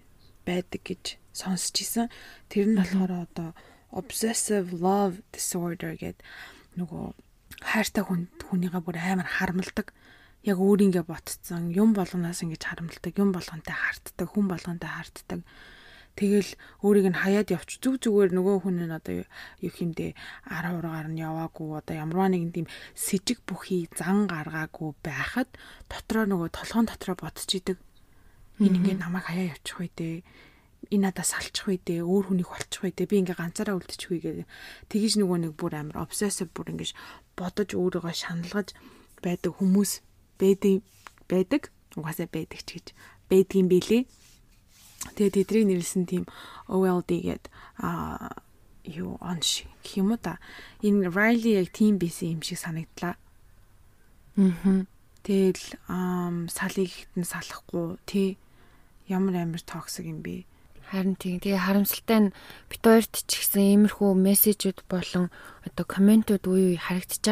байдаг гэж сонсч исэн. Тэр нь болохоор одоо obsessive love disorder гэдэг нөгөө хайртай хүн хүнийгээ бүр амар харамлдаг яг өөрийгөө ботцсон. Юм болгоноос ингэж харамлдаг юм болгонтэй хартдаг. Хүн болгонтэй хартдаг тэгэл өөрийг нь хаяад явч зүг зүгээр нөгөө хүн нь одоо юу хэмдэ 10 ургаар нь яваагүй одоо ямарваа нэгэн тийм сэжиг бүхий зан гаргаагүй байхад дотроо нөгөө толгоон дотроо бодчихидэг энэ ингээ намайг хаяа явчих үү дээ энэ надаас салчих үү дээ өөр хүнийг болчих үү дээ би ингээ ганцаараа үлдчих үү гэдэг. Тэгэж нөгөө нэг бүр амар obsessive бүр ингэж бодож өөрийгөө шаналгаж байдаг хүмүүс байдаг байдаг. Угаасаа байдаг ч гэж. Байдгийн билээ. Тэгээ тэдний нэрлсэн тийм OLD гээд а юу он шиг гэх юм уу та. Энэ Riley яг тийм бисэн юм шиг санагдлаа. Аа. Тэгэл салыг хитэн салахгүй тий ямар амар токсик юм бэ? Харин тийм. Тэгээ харамсалтай нь бит хоёрт ч гэсэн иймэрхүү мессежүүд болон одоо комментууд үе үе харагдаж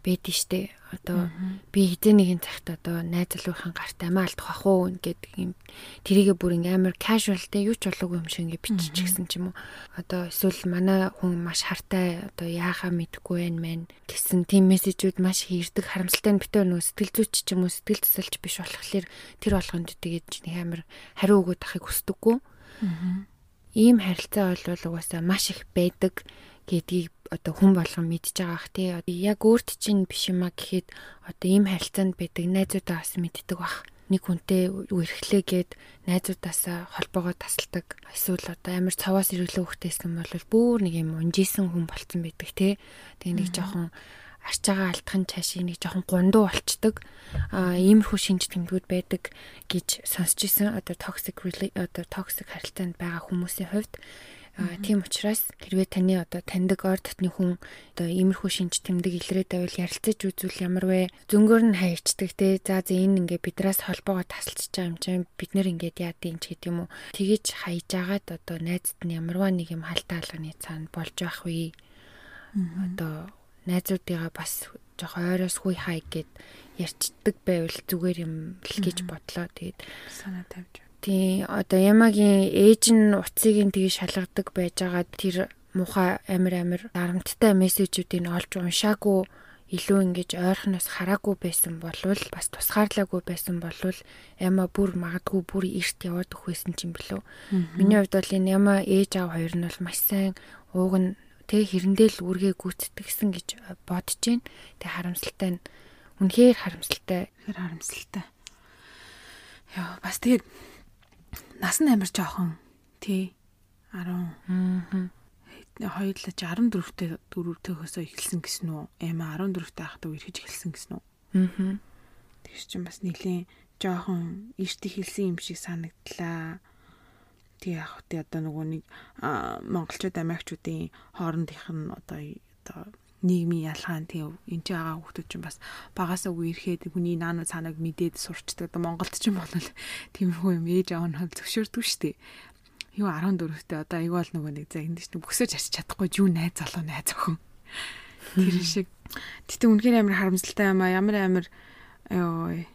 байгаа байдэн штэ. Одоо би хизээ нэгэн цагт одоо найз залуухийн гарт амиа алдах ах уу гэдэг юм. Тэрийгэ бүр ингээм амар casual те юу ч болоогүй юм шиг ингээ биччихсэн ч юм уу. Одоо эсвэл манай хүн маш хартай одоо яахаа мэдэхгүй байна мэн гэсэн тийм мессежүүд маш хийрдэг харамсалтай нь битээ нөө сэтгэл зүйч ч юм уу сэтгэл засалч биш болохоор тэр болгонд тэгээд нэг амар хариу өгөөд ахыг хүсдэггүй. Ийм харилцаа бол угаасаа маш их байдаг гэдгийг одоо хүн болгон мэдж байгаа ах тий. Яг өөрт чинь биш юма гэхэд одоо ийм харилцаанд байдаг найзуудаа бас мэддэг бах. Нэг хүнтэй үерхлээгээд найзуудаасаа холбоогоо тасалдаг. Эсвэл одоо амар цаваас ирүүлээ хөхтэйсэн бол бүр нэг юм унжисэн хүн болцсон байдаг тий. Тэгээ нэг жоохон арчаагаа алдахын цаашаа нэг жоохон гундуу болчдөг. Аа иймэрхүү шинж тэмдгүүд байдаг гэж сонсч ирсэн. Одоо toxic одоо toxic харилцаанд байгаа хүмүүсийн хувьд тийм учраас хэрвээ таны одоо таньдаг ор дотны хүн одоо иймэрхүү шинж тэмдэг илрээд байвал ярилцаж үзвэл ямар вэ? Зөнгөөр нь хаячдаг те. За за энэ ингээ бидраас холбоогоо тасалчж байгаа юм чинь бид нэр ингээд яадын ч гэдэг юм уу. Тэгэж хайж агаад одоо найзд нь ямарваа нэг юм халтаа алганы цаана болж байх вэ? Одоо найзуудыгаа бас жоох ойроос хүй хай гэд ярьцдаг байвал зүгээр юм л гэж бодлоо. Тэгээд санаа тавьж тий одоо ямагийн ээж нь уцыг нь тгий шалгадаг байжгаад тэр муухай амир амир дарамттай мессежүүдийг олж уншаагүй илүү ингэж ойрхоноос хараагүй байсан болвол бас тусгаарлаагүй байсан болвол яма бүр магадгүй бүр эрт яваад өгөхсэн юм билүү. Миний хувьд бол энэ яма ээж аав хоёр нь бол маш сайн ууг нь тэг хэрэндээ л үргээ гүйцэтгсэн гэж бодож байна. Тэг харамсалтай нь үнэхээр харамсалтай. Тэгэхээр харамсалтай. Яа бас тэгээд нас нь амар жоохон тий 10 аа хоёулаа 14-т 4-өөсөө эхэлсэн гэсэн үү? Эма 14-т байхдаа үерхэж эхэлсэн гэсэн үү? Аа. Тэгш чинь бас нэлийн жоохон эрт эхэлсэн юм шиг санагдлаа. Тэг яг хөтэ одоо нөгөө нэг монголчууд амиагчуудын хоорондынх нь одоо одоо нийгмийн ялгаан тийм энэ ч байгаа хүмүүс чинь бас багасаа үерхэд хүний наануу цаанаг мэдээд сурчдаг. Монголд ч юм бол [LAUGHS] тиймэрхүү юм ээж аав нь зөвшөөрдөг шүү дээ юу 14-т одоо аяг бол нөгөө нэг за энд чинь бөксөж арч чадахгүй юу найз залуу найз охин. [LAUGHS] Тэр шиг. Гэтэ үнэхээр амар харамсалтай юм а ямар амар ёо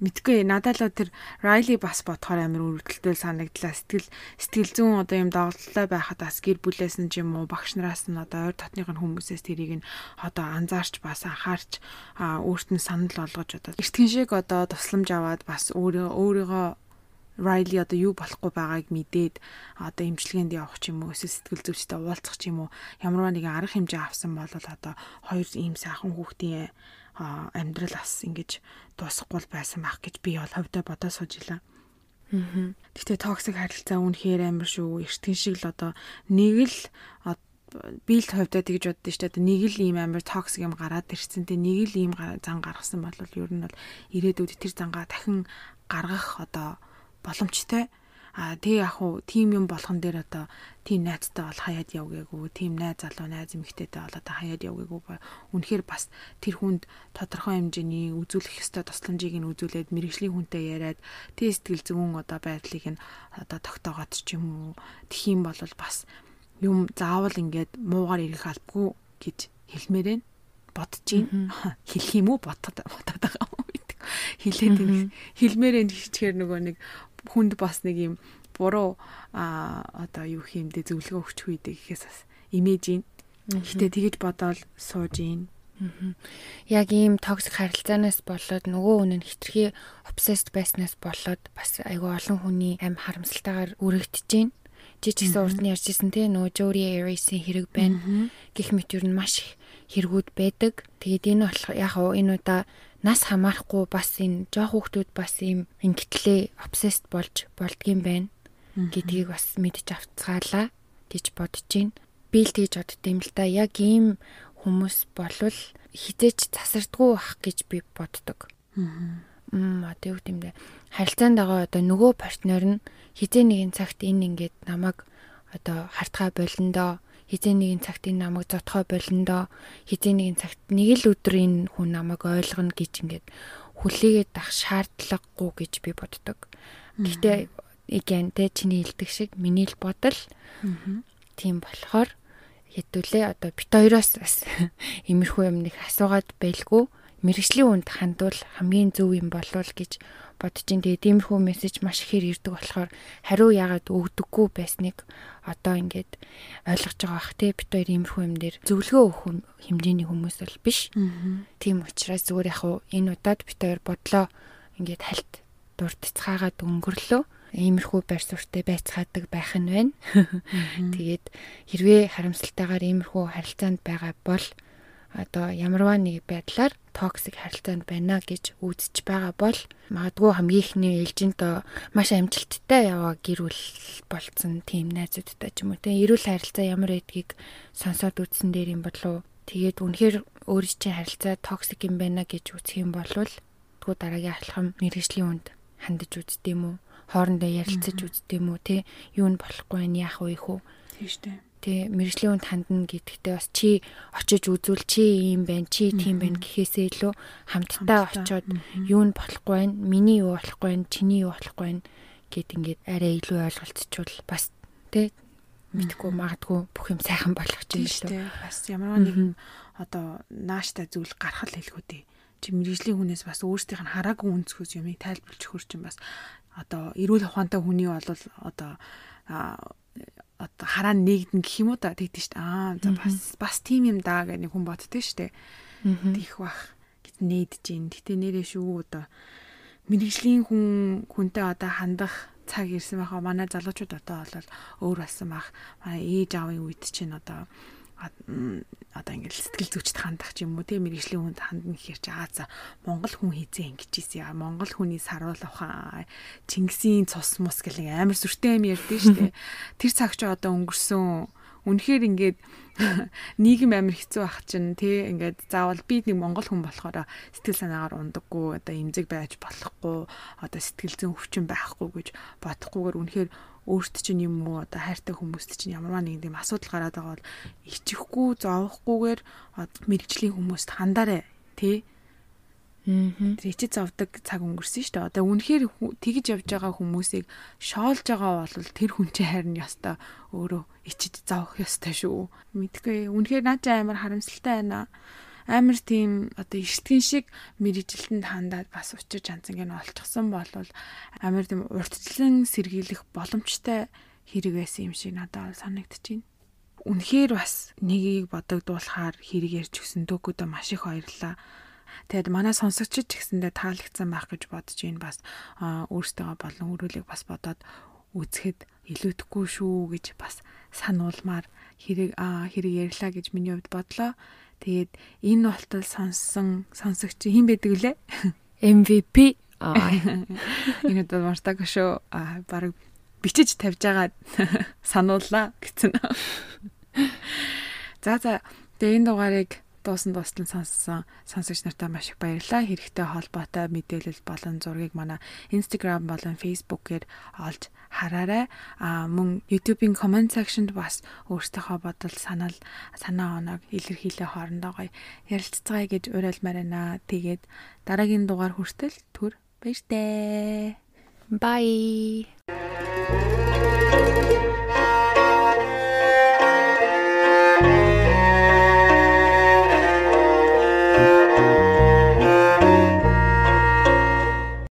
мэдгүй надад л тэр Райли бас бодохоор амар өрөвдөлтөө санагдлаа. Сэтгэл сэтгэл зүүн одоо юм доголдолтой байхад бас гэр бүлээс нь ч юм уу багш нараас нь одоо ойр дотных нь хүмүүсээс тэрийг нь одоо анзаарч бас анхаарч өөрт нь санал болгож одоо эртгэн шиг одоо тусламж аваад бас өөрөө өөрийгөө Райли одоо юу болохгүй байгааг мэдээд одоо имчилгээнд явах ч юм уу эсвэл сэтгэл зүйчтэй уулзах ч юм уу ямарваа нэгэн арга хэмжээ авсан бол одоо хоёр ийм сайхан хүүхдийн амьдрал бас ингэж дуусахгүй байсан байх гэж би бол хөвдө бодож сууж илаа. Аа. Гэтэ токсик харилцаа үнэхээр амар шүү. Эртхэн шиг л одоо нэг л би л хувьдаа тэгж боддоо шүү дээ. Нэг л ийм амар токсик юм гараад ирсэн. Тэ нэг л ийм зан гаргасан бол ер нь бол ирээдүйд тэр зангаа дахин гаргах одоо боломжтой. А тэг яг уу тим юм болгон дээр одоо тим найзтай бол хаяад явгээгүй, тим найз залуу найз эмэгтэйтэй бол одоо хаяад явгээгүй. Үнэхээр бас тэр хүнд тодорхой хэмжээний үзүүлэх ёстой тусламжийг нь үзүүлээд мэрэгжлийн хүнтэй яриад тэг сэтгэл зүйн одоо байдлыг нь одоо тогтоогоод ч юм уу тэх юм бол бас юм заавал ингээд муугаар ирэх албагүй гэж хэлмээрэн бодож гин хэлэх юм уу бодоод бодоод байгаа юм хэлээд хэлмээрэн хичгээр нөгөө нэг хүнд бас нэг юм буруу а одоо юу хиймдээ зөвлөгөө өгч үйдэ гэхээс бас имиж ин. Гэтэ тэгэж бодоол сууж ин. Яг ийм токсик харилцаанаас болоод нөгөө хүн нь хитрхи обсессд байснаас болоод бас айгүй олон хүний амь харамсалтайгаар үрэгдэж байна. Чи ч гэсэн урд нь ярьжсэн те нөгөө Jory Aries-ийн хэрэг байна. Гэх мэт юу н маш их хэрэгүүд байдаг. Тэгээд энэ болох яг энэ удаа нас хамаарахгүй бас энэ жоох хүүхдүүд бас ийм ингэтлээ обсессд болж болдгийм байна гэдгийг бас мэдж авцгаалаа гэж бодож байна. Би л тэгж бодд юм л да. Яг ийм хүмүүс болвол хизээч засардггүй бах гэж би боддог. Мм одоо юу гэмдэ харилцаанд байгаа одоо нөгөө партнер нь хизээ нэгэн цагт энэ ингээд намайг одоо хартгаа болондоо хизээ нэгэн цагт энэ намайг зотхой болондоо хизээ нэгэн цагт нэг л өдөр энэ хүн намайг ойлгоно гэж ингээд хүлээгээд ах шаардлагагүй гэж би боддог. Гэхдээ igen тэ чиний хэлдэг шиг миний л бодол. Тийм болохоор хэдүүлээ одоо бит хоёроос бас [LAUGHS] имерхүү юм нэг асуугаад байлгүй мэрэгжлийн үнд хандвал хамгийн зөв юм болов гэж бодож ин тэгээ тиймэрхүү мессеж маш ихээр ирдэг болохоор хариу яагаад өгдөггүй байсныг одоо ингээд ойлгож байгаа бах те. Бит хоёр иймэрхүү юм дээр зөвлөгөө өгөх хэмжээний хүмүүс бол биш. Тийм учраас зүгээр яг уу энэ удаад бит хоёр бодлоо ингээд хальт дурдцгаагаад өнгөрлөө. Иймэрхүү байр суурьтай байцгаадаг байх нь байна. [LAUGHS] Тэгээд хэрвээ харамсалтайгаар иймэрхүү харилцаанд байгаа бол одоо ямарваа нэг байдлаар токсик харилцаанд байна гэж үзэж байгаа бол магадгүй хамгийн ихний ээлжинд маш амжилттай яваа гэрүүл болцсон тийм найзуудтай ч юм уу те. Эрүүл харилцаа ямар байдгийг сонсоод үзсэн дээр юм болов тэгээд үнэхээр өөрийн чинь харилцаа токсик юм байна гэж үзэх юм бол тэгвэл дараагийн алхам мэрэгжлийн үнд хандаж үздэм үү? Хоорондоо ярилцаж үздэм үү те? Юу нь болохгүй нь яах вэ хөө тийм шүү дээ Тэ мэрэгжлийн үнд хандна гэдэгтээ бас чи очиж үзүүл чи ийм байна, чи тийм байна гэхээсээ илүү хамтдаа очиод юу нь болохгүй байна, миний юу болохгүй байна, чиний юу болохгүй байна гэд ингээд арай илүү ойлголцчвал бас тэ мэдхгүй магадгүй бүх юм сайхан болох ч юм шүү. Бас ямар нэгэн одоо нааштай зүйл гаргал хэлгүү дээ. Чи мэрэгжлийн хүнээс бас өөрсдийнх нь хараагүй үнцгөөс юмыг тайлбарлаж өгөх чинь бас одоо эрүүл ухаантай хүний бол одоо хараа нэгдэн гэх юм уу та тэгдэж штэ аа за бас бас тийм юм даа гэх нэг хүн боддөө штэ тийх бах гэж нээдэж гин. Гэтэ нэрээ шүү одоо мэрэгжлийн хүн хүнтэй одоо хандах цаг ирсэн байхаа манай залуучууд одоо бол өөр болсон байх. Манай ээж аавын үед чинь одоо одоо ингээд сэтгэл зүйчд хандах ч юм уу тийм мэрэгжлийн хүнд хандна гэхээр чи аа за Монгол хүн хийзээ ингэж ийсэн яа Монгол хүний саруул авахаа Чингисийн цус мус гэх амар сүртэй юм ярьдэн штэ [LAUGHS] тэр цаг чи одоо өнгөрсөн. Үнэхээр ингээд [LAUGHS] нийгэм амир хэцүү ах чинь тий ингээд заавал би нэг монгол хүн болохоор сэтгэл санаагаар ундаггүй одоо имзэг байж болохгүй одоо сэтгэл зүйн өвчин байхгүй гэж бодохгүйгээр үнэхээр өөрт чинь юм уу одоо хайртай хүмүүст чинь ямарваа нэг юм асуудал гараад байгаа бол ичихгүй зовохгүйгээр мэрэгжлийн хүмүүст хандаарэ тий. Тэр ичид зовдөг цаг өнгөрсөн шүү дээ. Одоо үнэхээр тэгж явж байгаа хүмүүсийг шоолж байгаа бол тэр хүн чинь харин ёстой өөрөө ичид зовох ёстой шүү. Мэдгүй. Үнэхээр наа чи амар харамсалтай байна. Амар тийм одоо эртхэн шиг мэрэгжилтэнд хандаад бас учир жанцанг нь олчихсан бол амар тийм урдчлан сэргийлэх боломжтой хэрэг байсан юм шиг надад санагдчихэв. Үнэхээр бас нэгийг бодогдуулахаар хэрэг ярьж өгсөн дөөкөдөө маш их баярлалаа Тэгэд манай сонсогчид ч гэсэндээ таалагдсан байх гэж бодож байна. Бас өөртөө болон өрөөлийг бас бодоод үзэхэд илүүдэхгүй шүү гэж бас сануулмаар хэрэг хэрэг ярьлаа гэж миний хувьд бодлоо. Тэгээд энэ болтол сонссон сонсогч хин байдаг лээ? MVP [LAUGHS] энэ бол Мартаг шүү. Аа баг бичиж тавьж байгаа [LAUGHS] санууллаа гэсэн. [LAUGHS] За за тэгээ энэ дугаарыг дуусан дуустал сонссон сонсогч нартай маш их баярлалаа. Хэрэгтэй холбоотой мэдээлэл болон зургийг манай Instagram болон Facebook-ээр олж хараарай. А мөн YouTube-ийн comment section-д бас өөрсдийнхөө бодол санал санаа оноог илэрхийлээ хоорондоо гоё ярилццгаая гэж уриалмаар байна. Тэгээд дараагийн дугаар хүртэл түр баяртай. Bye.